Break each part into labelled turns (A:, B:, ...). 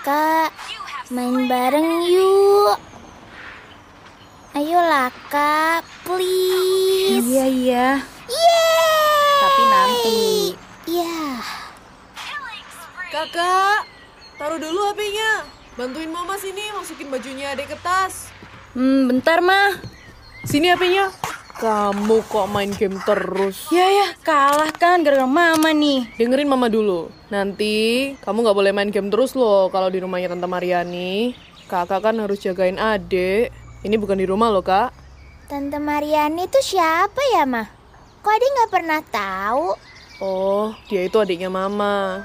A: Kak, main bareng yuk. Ayolah kak, please.
B: Iya, iya.
A: Yeay.
B: Tapi nanti.
A: Iya.
C: Kakak, taruh dulu HP-nya. Bantuin mama sini masukin bajunya adek ke tas.
B: Hmm, bentar, mah.
C: Sini HP-nya. Kamu kok main game terus?
B: Ya, ya, kalah kan gara-gara mama nih.
C: Dengerin mama dulu. Nanti kamu nggak boleh main game terus loh kalau di rumahnya Tante Mariani. Kakak kan harus jagain adek. Ini bukan di rumah loh, Kak.
A: Tante Mariani itu siapa ya, Mah? Kok Ade nggak pernah tahu?
C: Oh, dia itu adiknya Mama.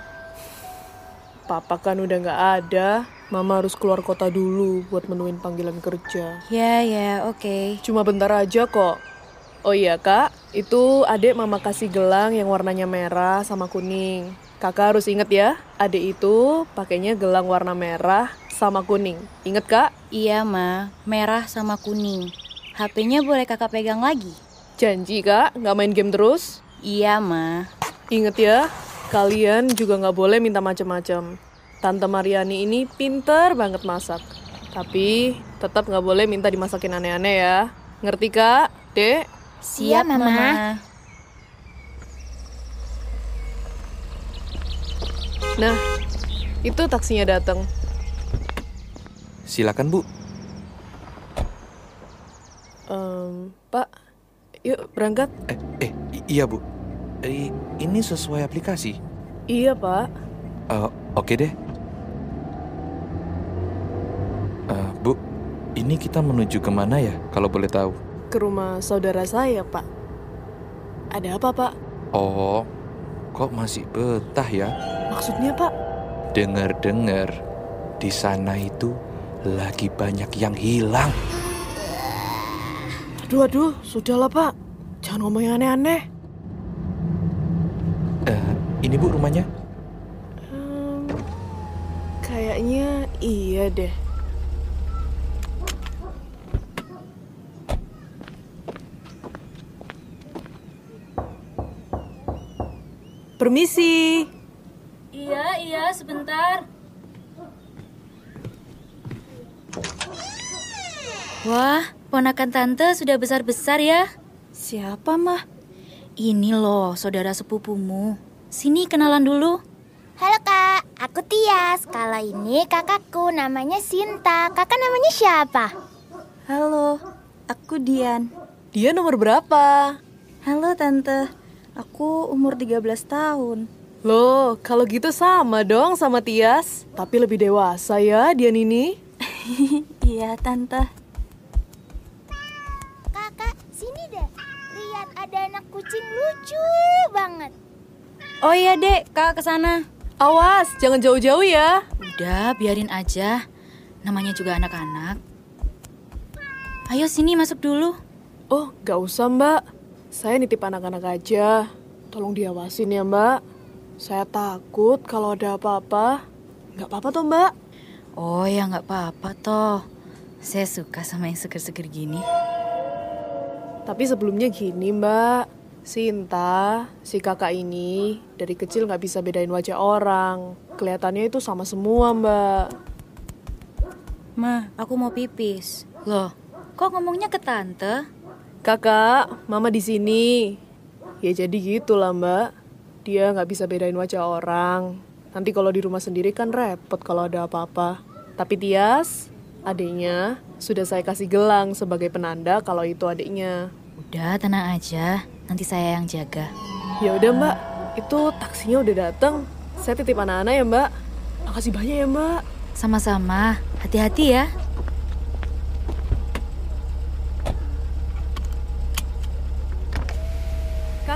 C: Papa kan udah nggak ada. Mama harus keluar kota dulu buat menuin panggilan kerja.
B: Ya, ya, oke.
C: Cuma bentar aja kok. Oh iya kak, itu adek mama kasih gelang yang warnanya merah sama kuning. Kakak harus inget ya, adek itu pakainya gelang warna merah sama kuning. Ingat kak?
B: Iya, ma. Merah sama kuning. HP-nya boleh kakak pegang lagi?
C: Janji kak, nggak main game terus?
B: Iya, ma.
C: Ingat ya, kalian juga nggak boleh minta macam-macam. Tante Mariani ini pinter banget masak. Tapi tetap nggak boleh minta dimasakin aneh-aneh ya. Ngerti kak? Dek?
A: Siap, Mama.
C: Nah, itu taksinya datang.
D: Silakan Bu.
C: Em, Pak, yuk berangkat.
D: Eh, eh i- iya Bu. Eh, ini sesuai aplikasi.
C: Iya Pak.
D: Eh, Oke deh. Eh, Bu, ini kita menuju ke mana ya kalau boleh tahu?
C: Ke rumah saudara saya Pak. Ada apa Pak?
D: Oh, kok masih betah ya?
C: Maksudnya Pak?
D: Dengar-dengar di sana itu lagi banyak yang hilang.
C: Aduh aduh, sudahlah Pak. Jangan ngomong yang aneh-aneh.
D: Eh, ini Bu rumahnya?
C: Em, kayaknya iya deh. Permisi.
B: Iya, iya, sebentar. Wah, ponakan tante sudah besar-besar ya. Siapa, mah? Ini loh, saudara sepupumu. Sini kenalan dulu.
A: Halo kak, aku Tias. Kalau ini kakakku namanya Sinta. Kakak namanya siapa?
E: Halo, aku Dian.
C: Dia nomor berapa?
E: Halo Tante, aku umur 13 tahun.
C: Loh, kalau gitu sama dong sama Tias. Tapi lebih dewasa ya Dian ini.
E: Iya Tante.
A: Kakak, sini deh. Lihat ada anak kucing lucu banget.
B: Oh iya, Dek, Kak ke sana.
C: Awas, jangan jauh-jauh ya.
B: Udah, biarin aja. Namanya juga anak-anak. Ayo sini masuk dulu.
C: Oh, gak usah mbak. Saya nitip anak-anak aja. Tolong diawasin ya mbak. Saya takut kalau ada apa-apa. Gak apa-apa toh mbak.
B: Oh ya nggak apa-apa toh. Saya suka sama yang seger-seger gini.
C: Tapi sebelumnya gini mbak. Sinta, si kakak ini dari kecil gak bisa bedain wajah orang. Kelihatannya itu sama semua mbak.
B: Ma, aku mau pipis. Loh, kok ngomongnya ke tante?
C: Kakak, mama di sini. Ya jadi gitulah mbak. Dia nggak bisa bedain wajah orang. Nanti kalau di rumah sendiri kan repot kalau ada apa-apa. Tapi Tias, adiknya, sudah saya kasih gelang sebagai penanda kalau itu adiknya.
B: Udah, tenang aja. Nanti saya yang jaga.
C: Ya udah mbak, itu taksinya udah datang. Saya titip anak-anak ya mbak. Makasih banyak ya mbak.
B: Sama-sama. Hati-hati ya.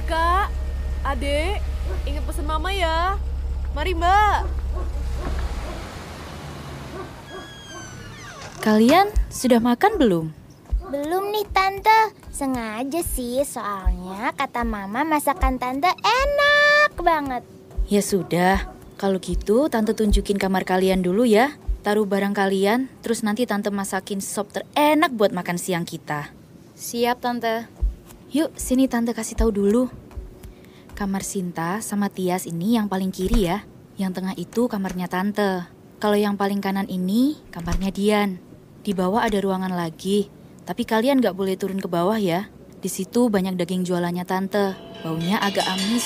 C: Kakak, adek, ingat pesan mama ya. Mari mbak.
B: Kalian sudah makan belum?
A: Belum nih tante. Sengaja sih soalnya kata mama masakan tante enak banget.
B: Ya sudah. Kalau gitu, tante tunjukin kamar kalian dulu ya. Taruh barang kalian, terus nanti tante masakin sop terenak buat makan siang kita. Siap, tante. Yuk, sini tante kasih tahu dulu. Kamar Sinta sama Tias ini yang paling kiri ya. Yang tengah itu kamarnya tante. Kalau yang paling kanan ini kamarnya Dian. Di bawah ada ruangan lagi. Tapi kalian nggak boleh turun ke bawah ya. Di situ banyak daging jualannya tante. Baunya agak amis.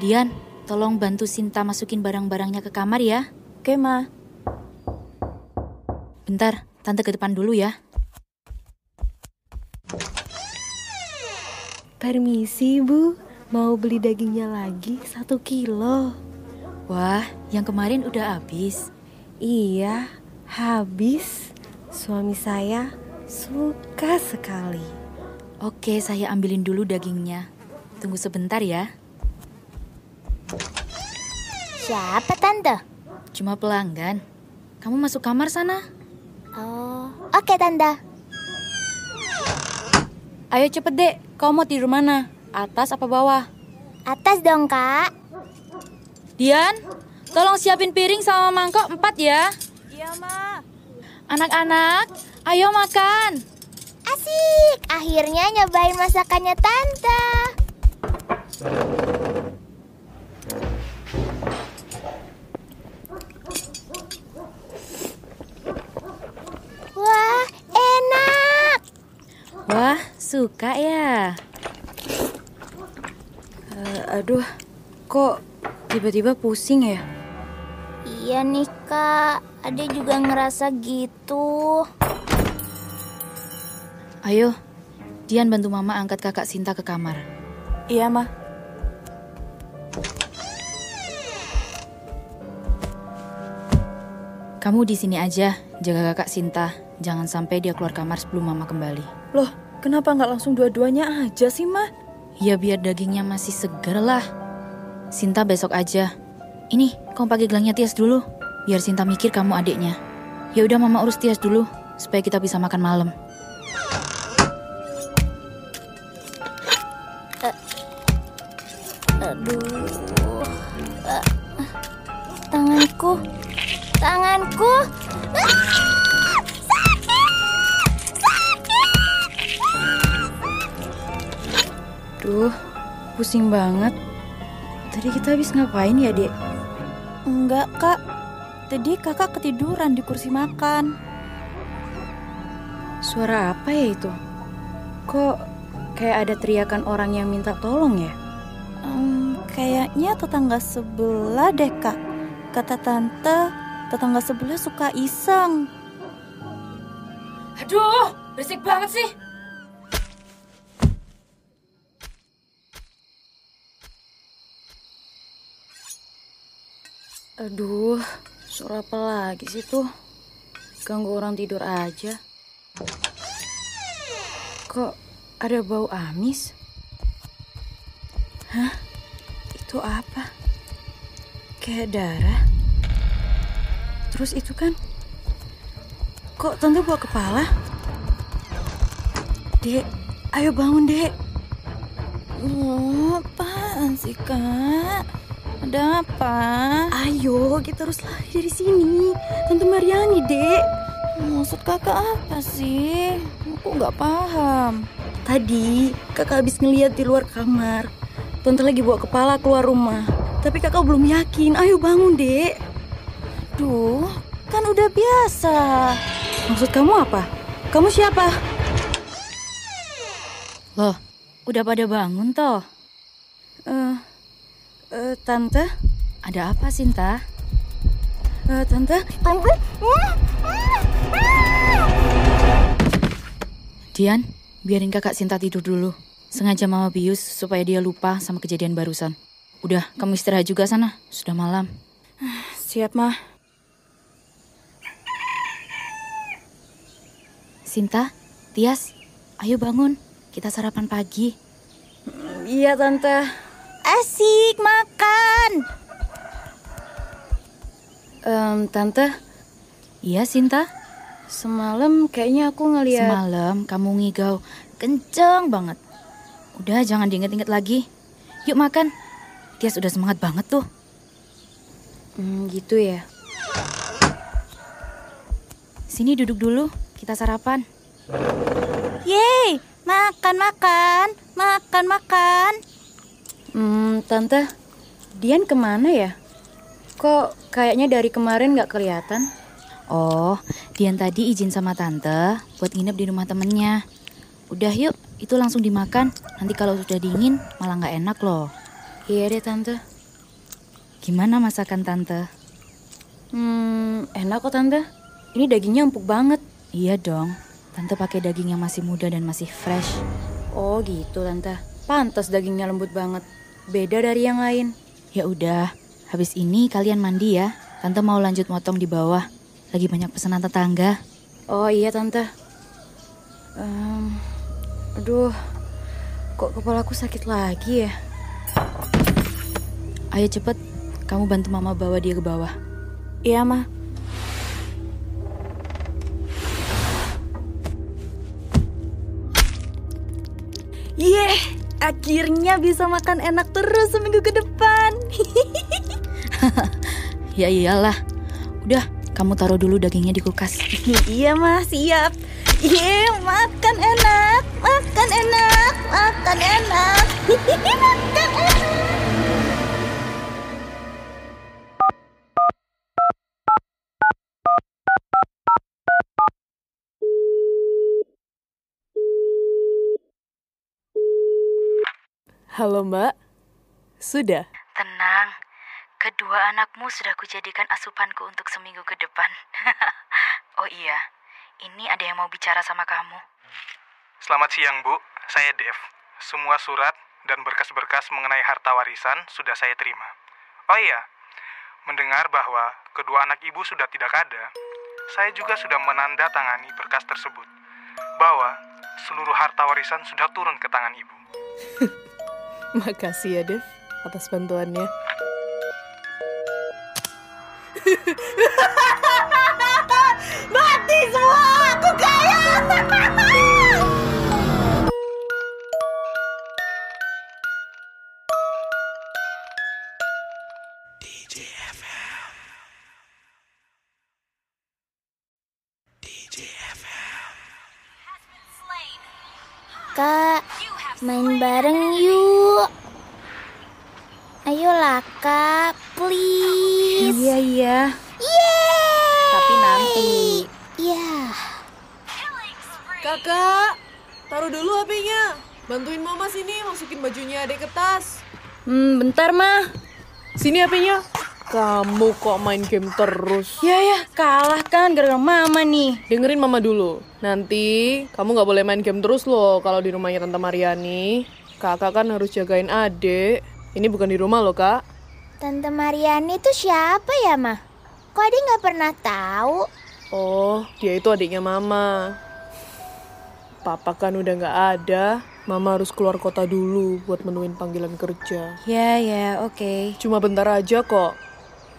B: Dian, tolong bantu Sinta masukin barang-barangnya ke kamar ya.
E: Oke, Ma.
B: Bentar, tante ke depan dulu ya.
F: Permisi, Bu. Mau beli dagingnya lagi satu kilo.
B: Wah, yang kemarin udah habis.
F: Iya, habis. Suami saya suka sekali.
B: Oke, saya ambilin dulu dagingnya. Tunggu sebentar ya.
A: Siapa tante?
B: Cuma pelanggan. Kamu masuk kamar sana.
A: Oh, oke tante.
B: Ayo cepet dek, kau mau tidur mana? Atas apa bawah?
A: Atas dong kak.
B: Dian, tolong siapin piring sama mangkok empat ya.
E: Iya, Ma.
B: Anak-anak, ayo makan.
A: Asik, akhirnya nyobain masakannya tante. Wah, enak.
B: Wah, suka ya.
E: Eh, aduh, kok tiba-tiba pusing ya?
A: Iya nih kak, Ade juga ngerasa gitu.
B: Ayo, Dian bantu mama angkat kakak Sinta ke kamar.
E: Iya, Ma.
B: Kamu di sini aja, jaga kakak Sinta. Jangan sampai dia keluar kamar sebelum mama kembali.
E: Loh, kenapa nggak langsung dua-duanya aja sih, Ma?
B: Ya biar dagingnya masih segar lah. Sinta besok aja. Ini, kamu pakai gelangnya Tias dulu. Biar Sinta mikir kamu adiknya. Ya udah mama urus Tias dulu supaya kita bisa makan malam.
A: Aduh, Ah, tanganku, tanganku.
E: Pusing banget. Tadi kita habis ngapain ya, Dek? Enggak, Kak. Tadi kakak ketiduran di kursi makan. Suara apa ya itu? Kok kayak ada teriakan orang yang minta tolong ya? Hmm, kayaknya tetangga sebelah deh, Kak. Kata tante, tetangga sebelah suka iseng.
B: Aduh, berisik banget sih.
E: Aduh, suara apa lagi sih tuh? Ganggu orang tidur aja. Kok ada bau amis? Hah? Itu apa? Kayak darah. Terus itu kan? Kok tante bawa kepala? Dek, ayo bangun, Dek. Oh, apaan sih, Kak? Ada apa?
F: Ayo, kita harus lari dari sini. Tante Mariani, Dek.
E: Maksud kakak apa sih? Aku nggak paham.
F: Tadi kakak habis ngeliat di luar kamar. Tante lagi bawa kepala keluar rumah. Tapi kakak belum yakin. Ayo bangun, Dek.
E: Duh, kan udah biasa.
F: Maksud kamu apa? Kamu siapa?
B: Loh, udah pada bangun toh?
F: Eh, eh, tante,
B: Ada apa Sinta?
F: Eh, tante,
B: Dian, biarin kakak Sinta tidur dulu. Sengaja mama bius supaya dia lupa sama kejadian barusan. Udah, kamu istirahat juga sana. Sudah malam.
F: siap mah.
B: Sinta, Tias, ayo bangun. Kita sarapan pagi.
F: Iya tante.
E: Asik makan.
F: Em, tante,
B: Iya, Sinta.
F: semalam kayaknya aku ngeliat.
B: Semalam kamu ngigau kenceng banget. Udah, jangan diinget-inget lagi. Yuk makan. Tias udah semangat banget tuh.
F: Hmm, gitu ya.
B: Sini duduk dulu, kita sarapan.
E: Yeay, makan makan, makan makan.
F: Hmm, tante, Dian ke mana ya?
E: Kok kayaknya dari kemarin nggak kelihatan?
B: Oh, Dian tadi izin sama tante buat nginep di rumah temennya. Udah yuk, itu langsung dimakan. Nanti kalau sudah dingin malah nggak enak loh.
E: Iya deh tante.
B: Gimana masakan tante?
E: Hmm, enak kok tante. Ini dagingnya empuk banget.
B: Iya dong, tante pakai daging yang masih muda dan masih fresh.
E: Oh gitu tante. Pantas dagingnya lembut banget. Beda dari yang lain.
B: Ya udah, habis ini kalian mandi ya. Tante mau lanjut motong di bawah. Lagi banyak pesanan tetangga.
E: Oh iya tante. Em, aduh, kok kepalaku sakit lagi ya?
B: Ayo cepet, kamu bantu mama bawa dia ke bawah.
E: Iya mah.
F: Akhirnya bisa makan enak terus seminggu ke depan.
B: Ya iyalah. Udah, kamu taruh dulu dagingnya di kulkas.
F: iya mah, siap. Iya, makan enak, makan enak, makan enak. makan enak.
C: Halo mbak, sudah?
B: Tenang, kedua anakmu sudah kujadikan asupanku untuk seminggu ke depan. oh iya, ini ada yang mau bicara sama kamu.
G: Selamat siang, Bu. Saya Dev. Semua surat dan berkas-berkas mengenai harta warisan sudah saya terima. Oh iya, mendengar bahwa kedua anak ibu sudah tidak ada, saya juga sudah menandatangani berkas tersebut. Bahwa seluruh harta warisan sudah turun ke tangan ibu.
C: Makasih ya Dev atas bantuannya.
F: Mati semua, aku kaya.
A: Kak, main bareng yuk. Ayolah kak, please.
E: Iya iya.
A: Yeay.
E: Tapi nanti.
A: Iya.
C: Kakak, taruh dulu HP-nya. Bantuin mama sini masukin bajunya adek ke tas.
E: Hmm, bentar mah.
C: Sini HP-nya. Kamu kok main game terus?
E: Ya ya, kalah kan gara-gara mama nih.
C: Dengerin mama dulu. Nanti kamu nggak boleh main game terus loh kalau di rumahnya Tante Mariani. Kakak kan harus jagain adek. Ini bukan di rumah loh kak.
A: Tante Mariani itu siapa ya, mah? Kok adik nggak pernah tahu?
C: Oh, dia itu adiknya mama. Papa kan udah nggak ada. Mama harus keluar kota dulu buat menuin panggilan kerja.
E: Ya ya, oke.
C: Cuma bentar aja kok.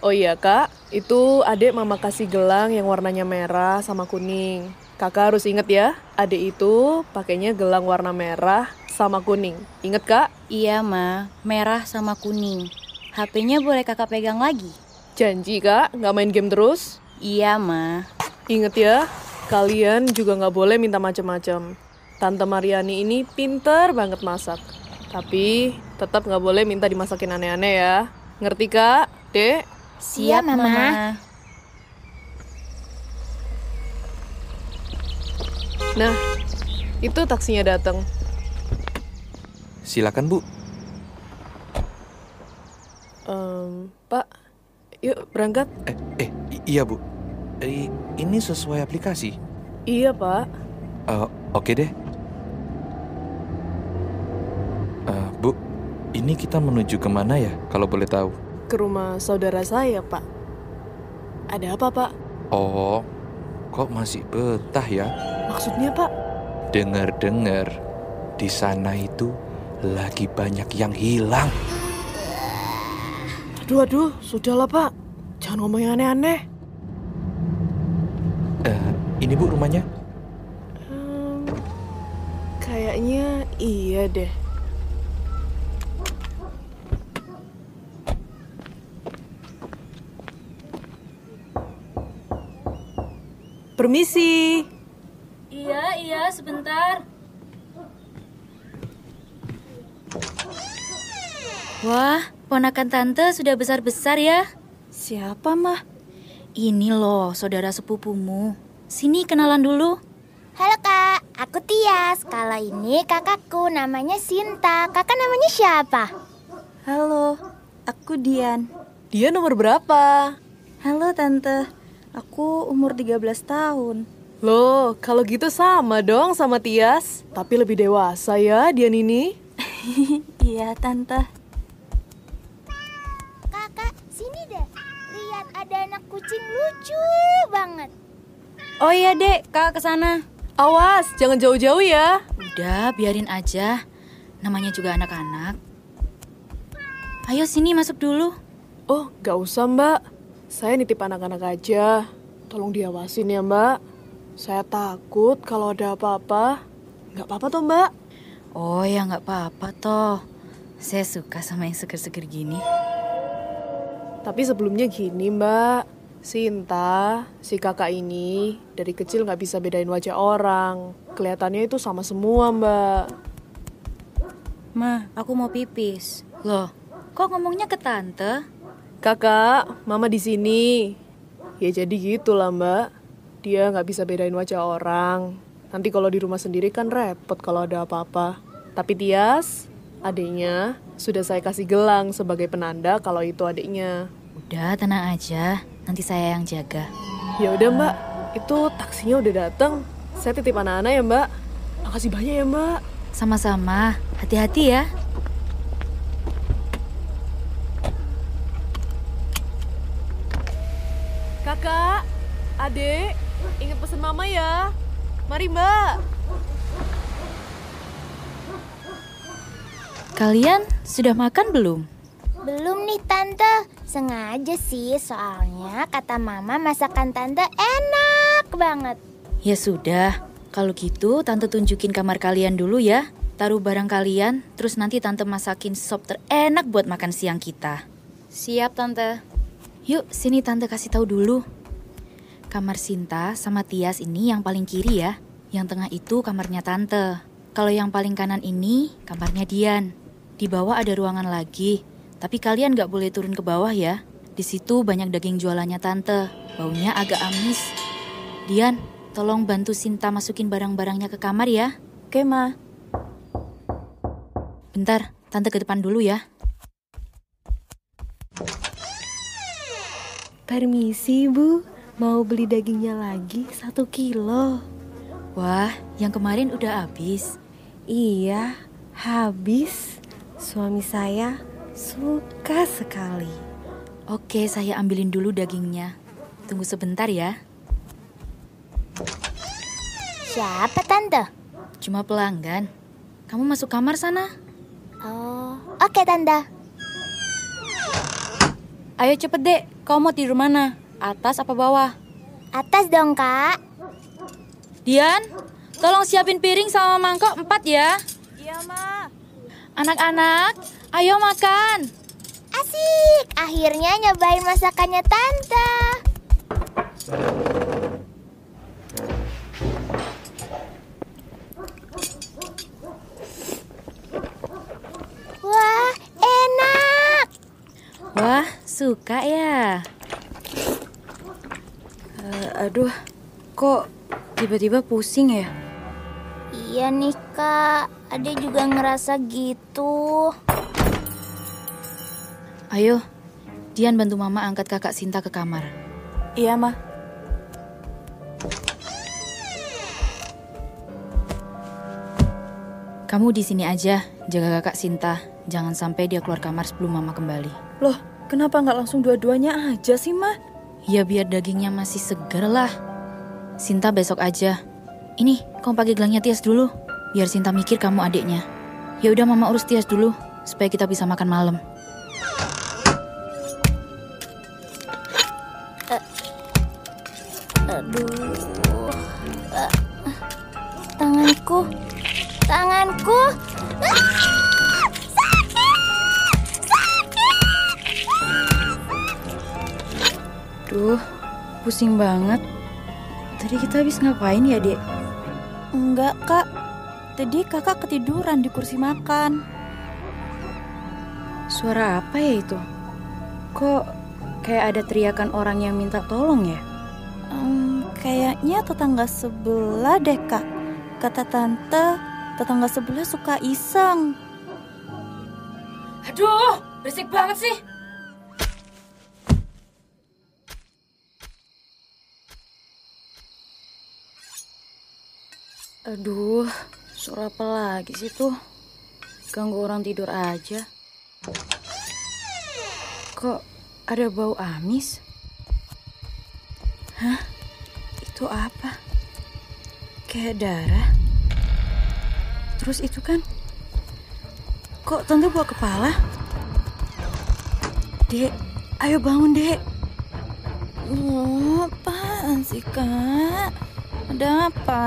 C: Oh iya kak, itu adik mama kasih gelang yang warnanya merah sama kuning. Kakak harus inget ya, adik itu pakainya gelang warna merah sama kuning. Inget kak?
E: Iya ma, merah sama kuning. HP-nya boleh kakak pegang lagi?
C: Janji kak, nggak main game terus?
E: Iya ma.
C: Ingat ya, kalian juga nggak boleh minta macam-macam. Tante Mariani ini pinter banget masak. Tapi tetap nggak boleh minta dimasakin aneh-aneh ya. Ngerti kak? Dek?
A: Siap, Mama.
C: Nah, itu taksinya datang.
D: Silakan, Bu.
C: Em, Pak, yuk berangkat.
D: Eh, eh, i- iya, Bu. Eh, ini sesuai aplikasi.
C: Iya pak.
D: Eh, oke deh. Eh, Bu, ini kita menuju ke mana ya, kalau boleh tahu?
C: Ke rumah saudara saya pak. Ada apa pak?
D: Oh, kok masih betah ya?
C: Maksudnya pak?
D: Dengar-dengar, di sana itu lagi banyak yang hilang.
C: Aduh aduh, sudahlah pak. Jangan ngomong yang aneh-aneh.
D: Eh, ini Bu rumahnya?
C: Hmm, kayaknya iya deh. Permisi.
B: Iya, iya, sebentar. Wah, ponakan tante sudah besar-besar ya.
E: Siapa, mah?
B: Ini loh, saudara sepupumu. Sini kenalan dulu.
A: Halo kak, aku Tias. Kalau ini kakakku namanya Sinta. Kakak namanya siapa?
E: Halo, aku Dian.
C: Dia nomor berapa?
E: Halo tante, aku umur 13 tahun.
C: Loh, kalau gitu sama dong sama Tias. Tapi lebih dewasa ya Dian ini.
E: Iya tante.
A: Ada anak kucing lucu banget.
B: Oh iya, Dek. Kak ke sana.
C: Awas, jangan jauh-jauh ya.
B: Udah, biarin aja. Namanya juga anak-anak. Ayo sini masuk dulu.
C: Oh, gak usah mbak. Saya nitip anak-anak aja. Tolong diawasin ya mbak. Saya takut kalau ada apa-apa. Gak apa-apa toh mbak.
B: Oh ya nggak apa-apa toh. Saya suka sama yang seger-seger gini.
C: Tapi sebelumnya gini mbak. Sinta, si kakak ini dari kecil gak bisa bedain wajah orang. Kelihatannya itu sama semua mbak.
B: Ma, aku mau pipis. Loh, kok ngomongnya ke tante?
C: Kakak, mama di sini. Ya jadi gitu lah mbak. Dia nggak bisa bedain wajah orang. Nanti kalau di rumah sendiri kan repot kalau ada apa-apa. Tapi Tias, adiknya, sudah saya kasih gelang sebagai penanda kalau itu adiknya.
B: Udah, tenang aja. Nanti saya yang jaga.
C: Ya udah mbak, itu taksinya udah datang. Saya titip anak-anak ya mbak. Makasih banyak ya mbak.
B: Sama-sama. Hati-hati ya.
C: Kakak, adek, ingat pesan mama ya. Mari mbak.
B: Kalian sudah makan belum?
A: Belum nih tante. Sengaja sih, soalnya kata mama masakan tante enak banget.
B: Ya sudah. Kalau gitu, tante tunjukin kamar kalian dulu ya. Taruh barang kalian, terus nanti tante masakin sop terenak buat makan siang kita. Siap, tante. Yuk, sini tante kasih tahu dulu. Kamar Sinta sama Tias ini yang paling kiri ya. Yang tengah itu kamarnya tante. Kalau yang paling kanan ini kamarnya Dian. Di bawah ada ruangan lagi. Tapi kalian gak boleh turun ke bawah ya. Di situ banyak daging jualannya tante. Baunya agak amis. Dian, tolong bantu Sinta masukin barang-barangnya ke kamar ya.
E: Oke, Ma.
B: Bentar, tante ke depan dulu ya.
E: Permisi, Bu. Mau beli dagingnya lagi satu kilo.
B: Wah, yang kemarin udah habis.
E: Iya, habis. Suami saya suka sekali.
B: Oke, saya ambilin dulu dagingnya. Tunggu sebentar ya.
A: Siapa tante?
B: Cuma pelanggan. Kamu masuk kamar sana.
A: Oh, oke tante.
B: Ayo cepet dek, kau mau tidur mana? Atas apa bawah?
A: Atas dong kak.
B: Dian, tolong siapin piring sama mangkok empat ya.
E: Iya, Ma.
B: Anak-anak, ayo makan.
A: Asik, akhirnya nyobain masakannya tante. Wah, enak.
B: Wah, suka ya.
E: Eh, aduh, kok tiba-tiba pusing ya?
A: Iya nih kak, Ade juga ngerasa gitu.
B: Ayo, Dian bantu mama angkat kakak Sinta ke kamar.
E: Iya, Ma.
B: Kamu di sini aja, jaga kakak Sinta. Jangan sampai dia keluar kamar sebelum mama kembali.
E: Loh, kenapa nggak langsung dua-duanya aja sih, Ma?
B: Ya biar dagingnya masih segar lah. Sinta besok aja. Ini, kamu pakai gelangnya Tias dulu. Biar Sinta mikir kamu adiknya. Ya udah mama urus Tias dulu supaya kita bisa makan malam.
A: Aduh, tanganku, tanganku. Ah, sakit, sakit.
E: Duh, pusing banget. Tadi kita habis ngapain ya, Dek? Enggak, Kak. Tadi kakak ketiduran di kursi makan. Suara apa ya itu? Kok kayak ada teriakan orang yang minta tolong ya? Um, kayaknya tetangga sebelah deh kak. Kata tante, tetangga sebelah suka iseng.
B: Aduh, berisik banget sih. Aduh, suara apa lagi sih tuh? Ganggu orang tidur aja. Kok ada bau amis? Hah? Itu apa? Kayak darah. Terus itu kan? Kok tante bawa kepala? Dek, ayo bangun dek.
E: Oh, apaan sih kak? Ada apa?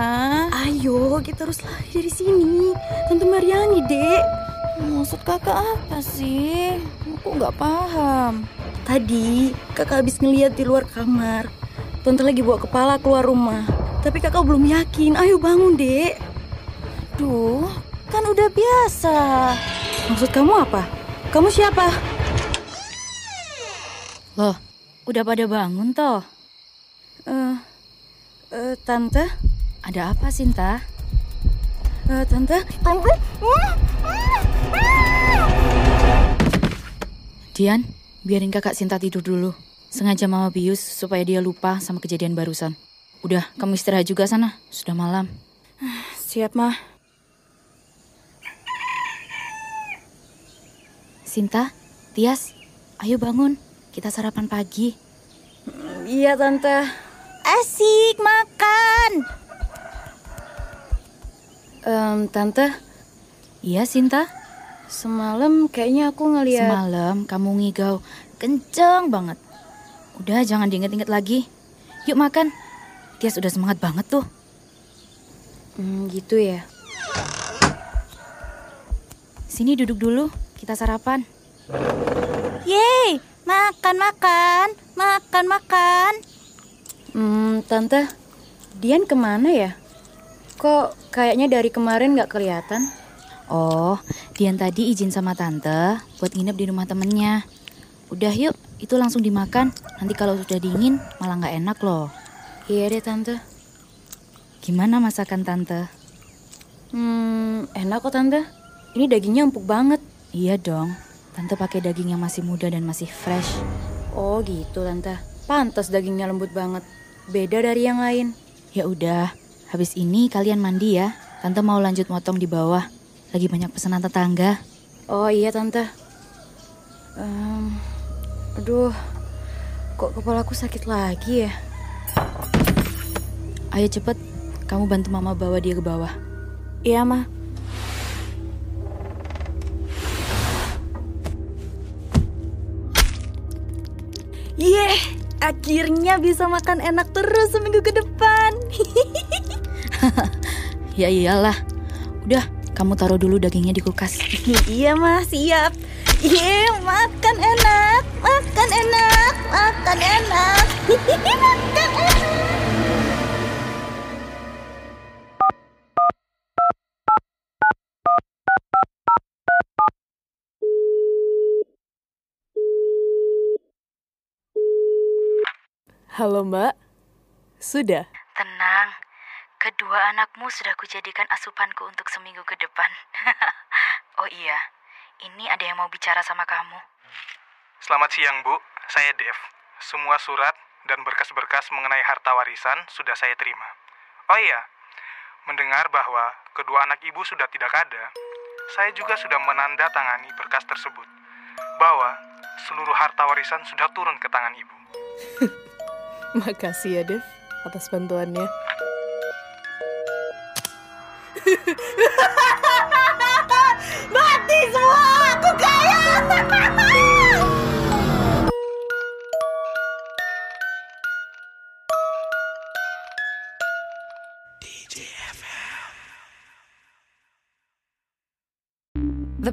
F: Ayo, kita harus lari dari sini. Tante Mariani, Dek.
E: Maksud kakak apa sih? Aku nggak paham.
F: Tadi kakak habis ngeliat di luar kamar. Tante lagi bawa kepala keluar rumah. Tapi kakak belum yakin. Ayo bangun, Dek.
E: Duh, kan udah biasa.
F: Maksud kamu apa? Kamu siapa?
B: Loh, udah pada bangun toh?
F: Eh, eh, tante,
B: Ada apa, Sinta?
F: Eh, tante, tante.
B: Dian, biarin kakak Sinta tidur dulu. Sengaja mama bius supaya dia lupa sama kejadian barusan. Udah, kamu istirahat juga sana. Sudah malam.
F: Siap, mah.
B: Sinta, Tias, ayo bangun. Kita sarapan pagi.
F: Iya, tante.
E: Asik makan.
F: Em, tante,
B: Iya, Sinta.
F: semalam kayaknya aku ngeliat.
B: Semalam kamu ngigau kenceng banget. Udah, jangan diinget-inget lagi. Yuk makan. Tias udah semangat banget tuh.
F: Hmm, gitu ya.
B: Sini duduk dulu, kita sarapan.
E: Yeay, makan makan, makan makan.
F: Hmm, tante, Dian ke mana ya? Kok kayaknya dari kemarin nggak kelihatan?
B: Oh, Dian tadi izin sama tante buat nginep di rumah temennya. Udah yuk, itu langsung dimakan. Nanti kalau sudah dingin malah nggak enak loh.
F: Iya deh tante.
B: Gimana masakan tante?
F: Hmm, enak kok tante. Ini dagingnya empuk banget.
B: Iya dong, tante pakai daging yang masih muda dan masih fresh.
F: Oh gitu tante. Pantas dagingnya lembut banget. Beda dari yang lain.
B: Ya udah, habis ini kalian mandi ya. Tante mau lanjut motong di bawah. Lagi banyak pesanan tetangga.
F: Oh iya tante. Em, aduh, kok kepalaku sakit lagi ya?
B: Ayo cepet, kamu bantu mama bawa dia ke bawah.
F: Iya mah. Yeay, akhirnya bisa makan enak terus seminggu ke depan.
B: Ya iyalah. Udah, kamu taruh dulu dagingnya di kulkas.
F: iya mah, siap. Yeay, makan enak, makan enak, makan enak. makan enak.
C: Halo mbak, sudah?
B: Tenang, kedua anakmu sudah kujadikan asupanku untuk seminggu ke depan. oh iya, ini ada yang mau bicara sama kamu.
G: Selamat siang, Bu. Saya Dev. Semua surat dan berkas-berkas mengenai harta warisan sudah saya terima. Oh iya, mendengar bahwa kedua anak ibu sudah tidak ada, saya juga sudah menandatangani berkas tersebut. Bahwa seluruh harta warisan sudah turun ke tangan ibu.
C: Makasih ya Dev atas bantuannya.